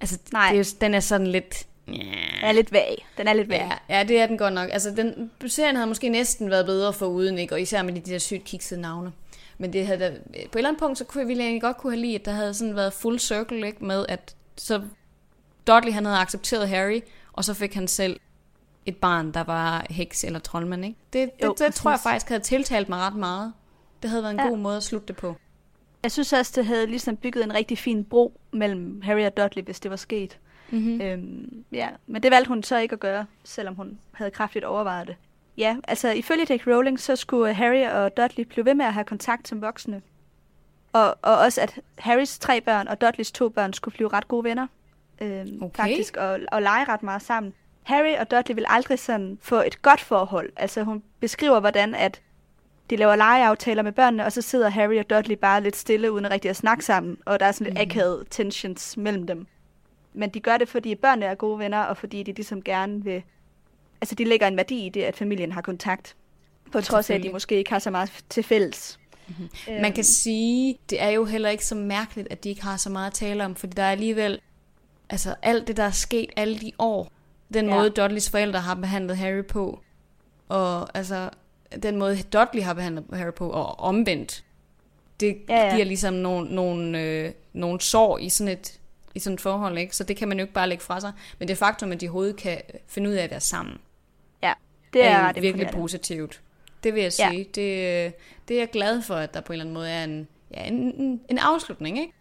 Altså, Nej. Det er, jo- den er sådan lidt... Den er lidt vag. Den er lidt vag. Ja, ja, det er den godt nok. Altså, den, serien havde måske næsten været bedre for uden, ikke? Og især med de der sygt kiksede navne. Men det havde da, på et eller andet punkt, så kunne jeg ville egentlig godt kunne have lide, at der havde sådan været full circle, ikke? Med at så Dudley, han havde accepteret Harry, og så fik han selv et barn, der var heks eller troldmand, ikke? Det, det, Jo, det, det tror jeg faktisk havde tiltalt mig ret meget. Det havde været en ja. god måde at slutte det på. Jeg synes også, det havde ligesom bygget en rigtig fin bro mellem Harry og Dudley, hvis det var sket. Mm-hmm. Øhm, ja, men det valgte hun så ikke at gøre, selvom hun havde kraftigt overvejet det. Ja, altså ifølge J.K. Rowling, så skulle Harry og Dudley blive ved med at have kontakt som voksne. Og, og også at Harrys tre børn og Dudleys to børn skulle blive ret gode venner. Øhm, Okay. Faktisk, og, og lege ret meget sammen. Harry og Dudley vil aldrig sådan få et godt forhold. Altså hun beskriver, hvordan at de laver legeaftaler med børnene, og så sidder Harry og Dudley bare lidt stille, uden rigtig at snakke sammen. Og der er sådan lidt Mhm. akavet tensions mellem dem. Men de gør det, fordi børnene er gode venner, og fordi de ligesom gerne vil... Altså, de lægger en værdi i det, at familien har kontakt. På trods af, at de måske ikke har så meget til fælles. Mm-hmm. Øhm, Man kan sige, det er jo heller ikke så mærkeligt, at de ikke har så meget at tale om, fordi der er alligevel, altså alt det, der er sket alle de år, den Ja. måde Dudleys forældre har behandlet Harry på, og altså den måde Dudley har behandlet Harry på, og omvendt, det ja. ja. giver ligesom nogle, nogle, øh, nogle sår i sådan et i sådan et forhold, ikke? Så det kan man jo ikke bare lægge fra sig. Men det faktum, at de overhovedet kan finde ud af at være sammen, Ja, det er, er virkelig positivt. Det vil jeg Ja. sige. Det, øh, det er jeg glad for, at der på en eller anden måde er en, ja, en, en, en afslutning, ikke?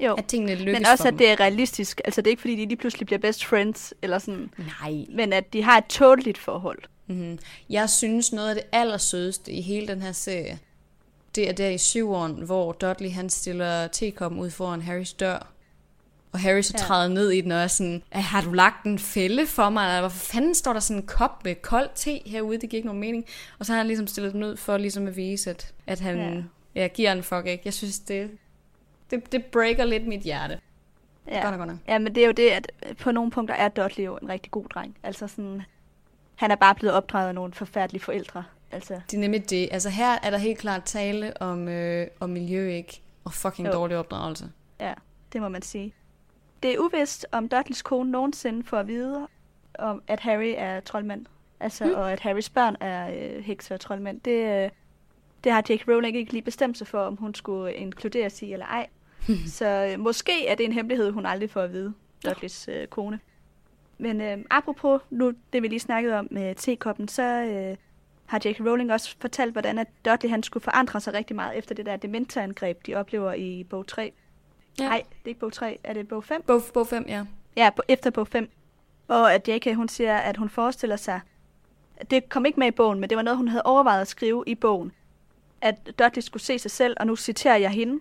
Jo, At tingene lykkes men også at det er realistisk. Altså det er ikke fordi, de lige pludselig bliver best friends, eller sådan. Nej. men at de har et tåleligt forhold. Mm-hmm. Jeg synes, noget af det allersødeste i hele den her serie, det er der i syveren, hvor Dudley han stiller tekoppen ud foran Harrys dør. Og Harry så Ja. træder ned i den og er sådan, "Ah, har du lagt en fælde for mig? Eller hvorfor fanden står der sådan en kop med kold te herude? Det giver ikke nogen mening. Og så har han ligesom stillet den ud for ligesom at vise, at, at han Ja. ja. Ja, giver en fuck ikke. Jeg synes, det, det, det breaker lidt mit hjerte. Ja. Godt nok, godt nok. ja, men det er jo det, at på nogle punkter er Dudley jo en rigtig god dreng. Altså sådan, han er bare blevet opdraget af nogle forfærdelige forældre. Altså, Det er nemlig det. Altså her er der helt klart tale om, øh, om miljø, ikke? Og fucking Jo. dårlig opdragelse. ja, det må man sige. Det er uvist, om Dudleys kone nogensinde får at vide, om at Harry er troldmand. Altså, Hmm. og at Harrys børn er øh, hekser og troldmænd. Det, øh, det har J.K. Rowling ikke lige bestemt sig for, om hun skulle inkluderes i eller ej. Så øh, måske er det en hemmelighed, hun aldrig får at vide, Dudleys øh, kone. Men øh, apropos nu, det vi lige snakkede om med tekoppen, så øh, har J.K. Rowling også fortalt, hvordan at Dudley han skulle forandre sig rigtig meget efter det der dementorangreb, de oplever i bog 3. Ja. Nej, det er ikke bog 3, er det bog 5? Bog, bog 5, ja. Ja, på, efter bog 5. Og at J.K. hun siger, at hun forestiller sig, det kom ikke med i bogen, men det var noget, hun havde overvejet at skrive i bogen, at Dudley skulle se sig selv, og nu citerer jeg hende,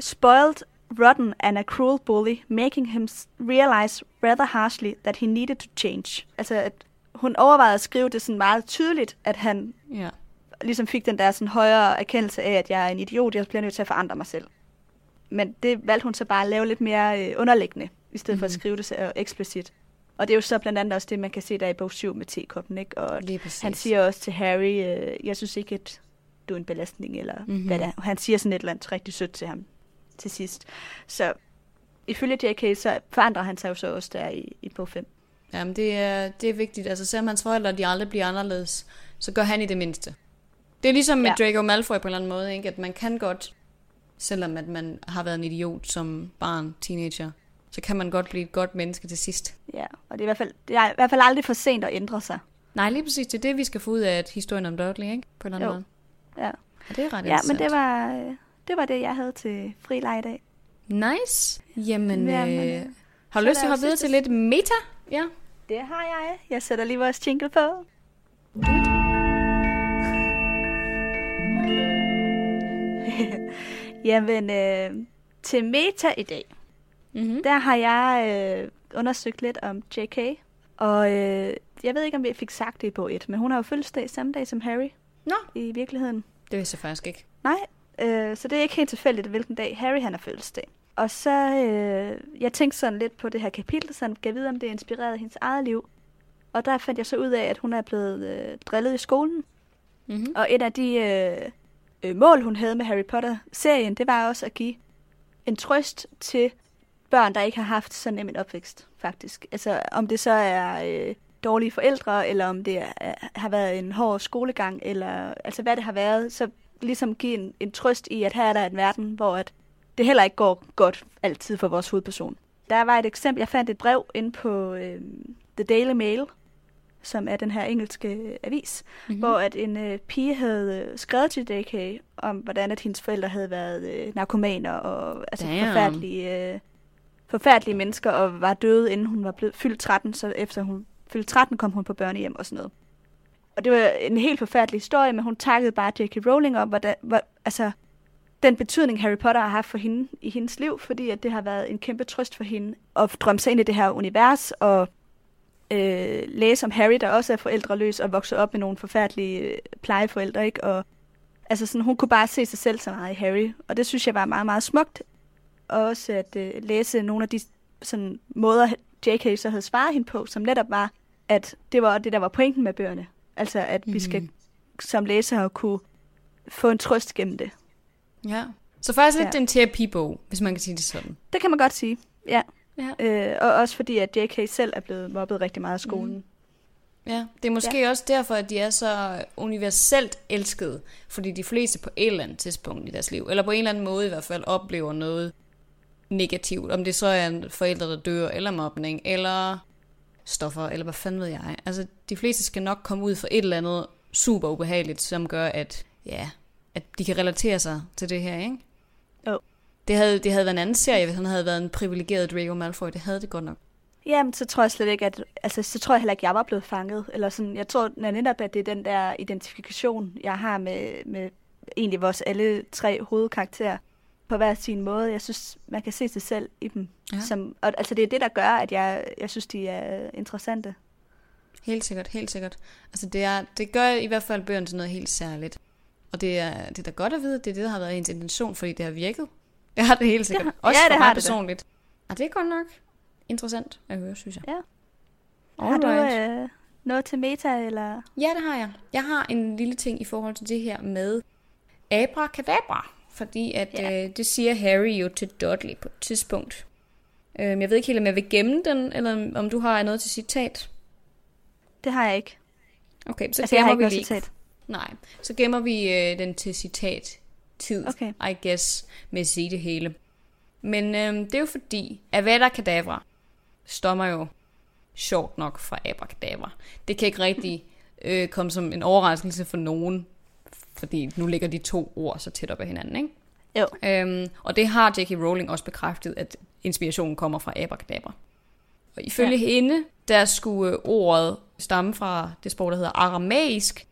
spoiled, rotten and a cruel bully, making him realize rather harshly that he needed to change. Altså, at hun overvejede at skrive det sådan meget tydeligt, at han Ja. ligesom fik den der sådan højere erkendelse af, at jeg er en idiot, jeg bliver nødt til at forandre mig selv. Men det valgte hun så bare at lave lidt mere øh, underliggende, i stedet mm-hmm. for at Mhm. skrive det så øh, eksplicit. Og det er jo så blandt andet også det, man kan se der i bog 7 med tekoppen, ikke? Og han siger også til Harry, øh, jeg synes ikke, at du er en belastning, eller mm-hmm. Mhm. hvad det er. Han siger sådan et eller andet rigtig sødt til ham til sidst. Så ifølge J.K., så forandrer han sig jo så også der i, i bog 5. Jamen, det er, det er vigtigt. Altså, selvom hans forældre de aldrig bliver anderledes, så gør han i det mindste. Det er ligesom med Ja. Draco Malfoy på en eller anden måde, ikke? at man kan godt, selvom at man har været en idiot som barn, teenager, så kan man godt blive et godt menneske til sidst. Ja, og det er, i hvert fald, det er i hvert fald aldrig for sent at ændre sig. Nej, lige præcis. Det er det, vi skal få ud af at historien om Dudley, ikke? På en eller anden Jo. måde. Ja, Ja, det er ret ja men det var, øh, det var det, jeg havde til fri leg i dag. Nice. Jamen, Jamen, øh, øh, har du lyst til at hoppe videre til lidt meta? Ja. Det har jeg. Jeg sætter lige vores jingle på. Jamen, øh, til meta i dag, Mm-hmm. der har jeg øh, undersøgt lidt om J.K. Og øh, jeg ved ikke, om vi fik sagt det bog 1, men hun har jo fødselsdag samme dag som Harry Nå, i virkeligheden. det vidste jeg faktisk ikke. Nej, øh, så det er ikke helt tilfældigt, hvilken dag Harry han har fødselsdag. Og så, øh, jeg tænkte sådan lidt på det her kapitel, så jeg vide, om det er inspireret af hendes eget liv. Og der fandt jeg så ud af, at hun er blevet øh, drillet i skolen. Mm-hmm. Og et af de øh, øh, mål, hun havde med Harry Potter-serien, det var også at give en trøst til børn, der ikke har haft så nem en opvækst, faktisk. Altså, om det så er øh, dårlige forældre, eller om det er, er, har været en hård skolegang, eller altså hvad det har været, så ligesom give en, en trøst i, at her er der en verden, hvor at det heller ikke går godt altid for vores hovedperson. Der var et eksempel, jeg fandt et brev inde på øh, The Daily Mail, som er den her engelske avis, Mm-hmm. hvor at en øh, pige havde øh, skrevet til J.K. om, hvordan at hendes forældre havde været øh, narkomaner og altså Damn. forfærdelige, øh, forfærdelige mennesker og var døde, inden hun var blevet fyldt 13, så efter hun fyldte 13, kom hun på børnehjem og sådan noget. Og det var en helt forfærdelig historie, men hun takkede bare J.K. Rowling om, hvordan, hvor, altså, den betydning Harry Potter har haft for hende i hendes liv, fordi at det har været en kæmpe trøst for hende at drømme sig ind i det her univers og øh, læse om Harry, der også er forældreløs og vokset op med nogle forfærdelige øh, plejeforældre, ikke? Og altså sådan, hun kunne bare se sig selv så meget i Harry, og det synes jeg var meget, meget smukt. Og også at øh, læse nogle af de sådan, måder, J.K. så havde svaret hende på, som netop var, at det var det, der var pointen med bøgerne. Altså, at vi skal som læsere kunne få en trøst gennem det. Ja. Så faktisk lidt Ja. en terapibog, hvis man kan sige det sådan. Det kan man godt sige, ja. Ja. Øh, og også fordi, at J.K. selv er blevet mobbet rigtig meget af skolen. Mm. Ja, det er måske ja. også derfor, at de er så universelt elskede, fordi de fleste på et eller andet tidspunkt i deres liv, eller på en eller anden måde i hvert fald, oplever noget negativt. Om det så er en forælder, der dør, eller mobning, eller stoffer, eller hvad fanden ved jeg. Altså, de fleste skal nok komme ud for et eller andet super ubehageligt, som gør, at, ja, at de kan relatere sig til det her, ikke? Det havde, det havde været en anden serie, hvis han havde været en privilegeret Draco Malfoy. Det havde det godt nok. Jamen, så tror jeg slet ikke, at... Altså, så tror jeg heller ikke, at jeg var blevet fanget. Eller sådan, jeg tror netop, at det er den der identifikation, jeg har med, med egentlig vores alle tre hovedkarakterer på hver sin måde. Jeg synes, man kan se sig selv i dem. Ja. Som, og, altså, det er det, der gør, at jeg, jeg synes, de er interessante. Helt sikkert, helt sikkert. Altså, det, er, det gør i hvert fald bøgerne til noget helt særligt. Og det er, det er da godt at vide, det er det, der har været ens intention, fordi det har virket. Det har det helt sikkert. Ja, Også ja, det for mig personligt. Det. Og det er godt nok interessant at høre, synes jeg. Ja. Har du øh, noget til meta, eller? Ja, det har jeg. Jeg har en lille ting i forhold til det her med abracadabra. Fordi at ja. øh, det siger Harry jo til Dudley på et tidspunkt. Øh, jeg ved ikke helt, om jeg vil gemme den, eller om du har noget til citat. Det har jeg ikke. Okay, så altså, gemmer vi lige. Citat. Nej, så gemmer vi øh, den til citat tid, okay. I guess, med at sige det hele. Men øh, det er jo fordi, Avada Kedavra stommer jo sjovt nok fra Abracadabra. Det kan ikke rigtig øh, komme som en overraskelse for nogen, fordi nu ligger de to ord så tæt op ad hinanden, ikke? Jo. Øhm, og det har J.K. Rowling også bekræftet, at inspirationen kommer fra Abracadabra. Og ifølge ja. hende, der skulle ordet stamme fra det sprog, der hedder aramæisk,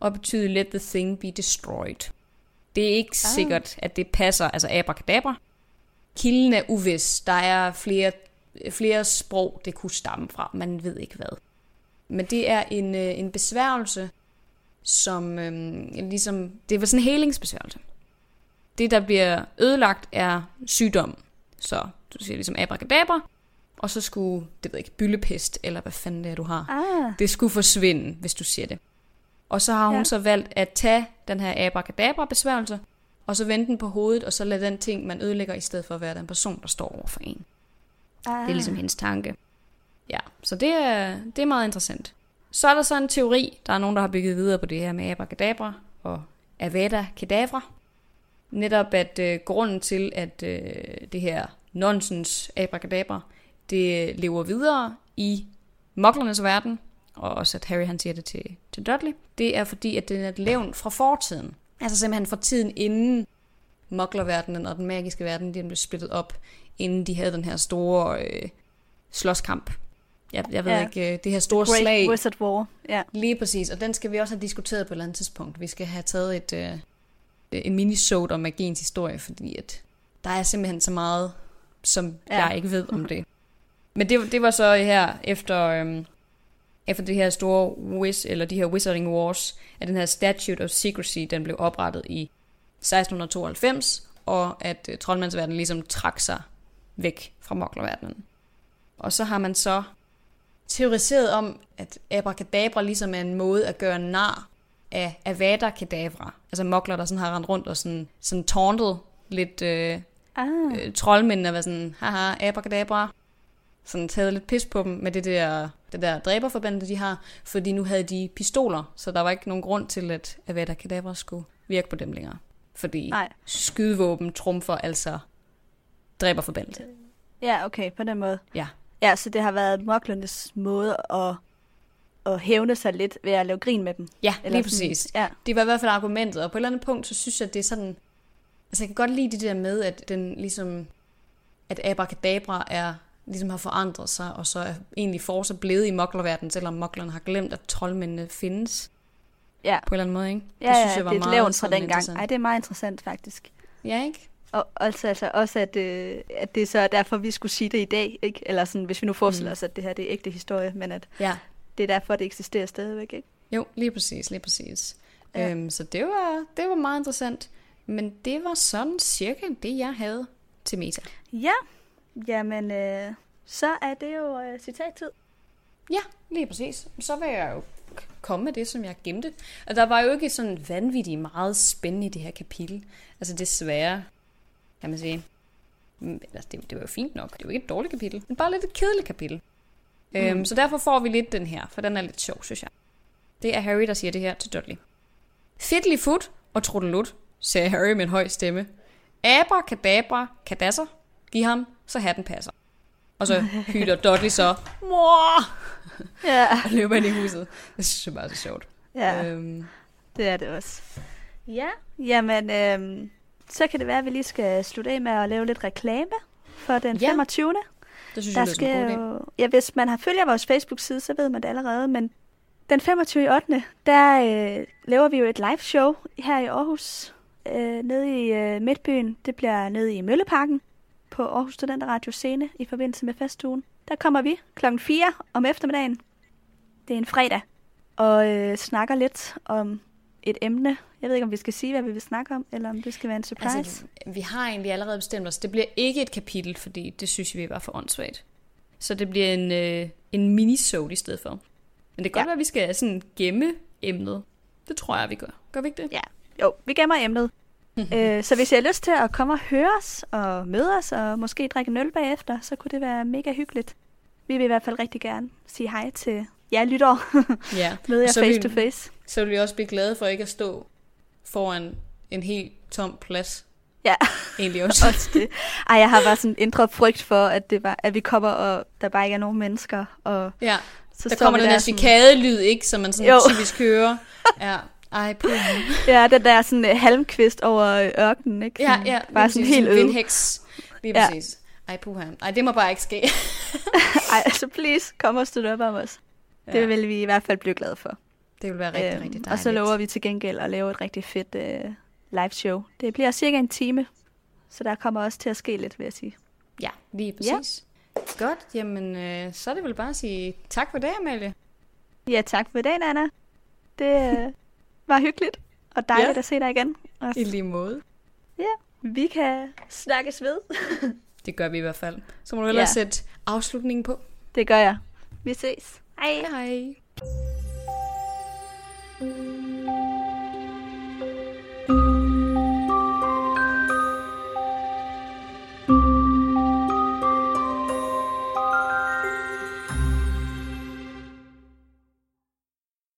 og betyde let the thing be destroyed. Det er ikke ah. sikkert, at det passer, altså abracadabra. Kilden er uvis. Der er flere, flere sprog, det kunne stamme fra. Man ved ikke hvad. Men det er en, øh, en besværgelse, som øhm, ligesom, det var sådan en helingsbesværgelse. Det, der bliver ødelagt, er sygdom. Så du siger ligesom abracadabra, og så skulle, det ved jeg ikke, byllepest, eller hvad fanden det er, du har. Ah. Det skulle forsvinde, hvis du siger det. Og så har hun ja. så valgt at tage den her abracadabra-besværgelse, og så vende den på hovedet, og så lade den ting, man ødelægger, i stedet for at være den person, der står over for en. Ah. Det er ligesom hendes tanke. Ja, så det er, det er meget interessant. Så er der så en teori, der er nogen, der har bygget videre på det her med abracadabra og Avada Kedavra. Netop at øh, grunden til, at øh, det her nonsens abracadabra, det lever videre i moklernes verden, og også at Harry han siger det til, til Dudley, det er fordi, at det er et levn fra fortiden. Altså simpelthen fra tiden inden moklerverdenen og den magiske verden, de blev splittet op, inden de havde den her store øh, slåskamp. Jeg, jeg ved ja. ikke, øh, det her store Great slag. Wizard War, ja. Lige præcis, og den skal vi også have diskuteret på et eller andet tidspunkt. Vi skal have taget et, øh, en minisode om magiens historie, fordi at der er simpelthen så meget, som ja. jeg ikke ved om det. Men det, det var så her efter, øhm, efter det her store wiz, eller de her Wizarding Wars, at den her Statute of Secrecy, den blev oprettet i 1692, og at øh, troldmandsverdenen ligesom trak sig væk fra moklerverdenen. Og så har man så teoriseret om, at abracadabra ligesom er en måde at gøre nar af Avada Kedavra. Altså mokler, der sådan har rendt rundt og sådan, sådan tauntet lidt øh, ah. øh, troldmændene, var sådan, haha, abracadabra, sådan taget lidt pis på dem med det der, det der dræberforband, de har, fordi nu havde de pistoler, så der var ikke nogen grund til, at Avada Kedavra skulle virke på dem længere. Fordi Nej. skydevåben trumfer altså dræberforbandet. Ja, okay, på den måde. Ja. Ja, så det har været moklernes måde at, at hævne sig lidt ved at lave grin med dem. Ja, Eller lige sådan, præcis. Ja. Det var i hvert fald argumentet, og på et eller andet punkt, så synes jeg, at det er sådan... Altså, jeg kan godt lide det der med, at den ligesom... At abracadabra er ligesom har forandret sig, og så er egentlig fortsat blevet i moklerverdenen, selvom moklerne har glemt, at troldmændene findes. Ja. På en eller anden måde, ikke? Ja, det synes jeg var det er meget fra den gang. Ej, det er meget interessant, faktisk. Ja, ikke? Og altså, altså også, at, øh, at det så er derfor, vi skulle sige det i dag, ikke? Eller sådan, hvis vi nu forestiller mm. os, at det her det er ægte historie, men at ja. det er derfor, det eksisterer stadigvæk, ikke? Jo, lige præcis, lige præcis. Ja. Øhm, så det var, det var meget interessant. Men det var sådan cirka det, jeg havde til meta. Ja, jamen, øh, så er det jo øh, citattid. Ja, lige præcis. Så vil jeg jo komme med det, som jeg gemte. Og der var jo ikke sådan vanvittigt meget spændende i det her kapitel. Altså desværre, kan man sige. Mm, altså, det, det var jo fint nok. Det var ikke et dårligt kapitel, men bare lidt et kedeligt kapitel. Mm. Øhm, så derfor får vi lidt den her, for den er lidt sjov, synes jeg. Det er Harry, der siger det her til Dudley. Fiddly foot og trudelut, sagde Harry med en høj stemme. Abra, kadabra, kadasser. Giv ham, så hatten passer. Og så hyler Dudley så, mor, Ja, og løber ind i huset. Det synes jeg bare er så sjovt. ja Øhm, det er det også. Ja, jamen, øhm, så kan det være, at vi lige skal slutte af med at lave lidt reklame for den Ja. 25. det synes Der jeg skal jo, ja, hvis man har følger vores Facebook-side, så ved man det allerede, men den 25. i 8. der øh, laver vi jo et live show her i Aarhus, øh, nede i øh, Midtbyen. Det bliver nede i Mølleparken på Aarhus Studenteradio Scene i forbindelse med festugen. Der kommer vi klokken 4 om eftermiddagen. Det er en fredag. Og øh, snakker lidt om et emne. Jeg ved ikke, om vi skal sige, hvad vi vil snakke om, eller om det skal være en surprise. Altså, vi har egentlig allerede bestemt os. Det bliver ikke et kapitel, fordi det synes vi var for åndssvagt. Så det bliver en, øh, en minisode i stedet for. Men det kan godt Ja. være, at vi skal sådan gemme emnet. Det tror jeg, vi gør. Gør vi ikke det? Ja, jo, vi gemmer emnet. øh, så hvis I har lyst til at komme og høre os og møde os og måske drikke en øl bagefter, så kunne det være mega hyggeligt. Vi vil i hvert fald rigtig gerne sige hej til jer lyttere. ja. Møde jer så face vil- to face. Så vil vi også blive glade for ikke at stå foran en helt tom plads. Ja, Egentlig også. også det. Ej, jeg har bare sådan en indre frygt for, at, det var, at vi kommer, og der bare ikke er nogen mennesker. Og ja. så Der kommer vi den der sådan- cikadelyd, ikke? Som man sådan Jo. typisk hører. Ja. Ej, puh. Ja, den der sådan uh, halmkvist over øh, ørkenen, ikke? Ja, Sådan, ja. Bare lige sådan helt øde. Vindhæks. Lige Ja. præcis. Ej, puha. Ej, det må bare ikke ske. Ej, altså please, kom og støtte op om os. Det Ja. vil vi i hvert fald blive glade for. Det vil være rigtig, Øhm, rigtig dejligt. Og så lover vi til gengæld at lave et rigtig fedt øh, live show. Det bliver cirka en time, så der kommer også til at ske lidt, vil jeg sige. Ja, lige præcis. Ja. Godt, jamen øh, så er det vel bare at sige tak for det, Amalie. Ja, tak for dagen, Anna. Det øh, var hyggeligt og dejligt Ja. at se dig igen. Og I lige måde. vi kan snakkes ved. Det gør vi i hvert fald. Så må du hellere Ja. sætte afslutningen på. Det gør jeg. Vi ses. Hej. Hej hej.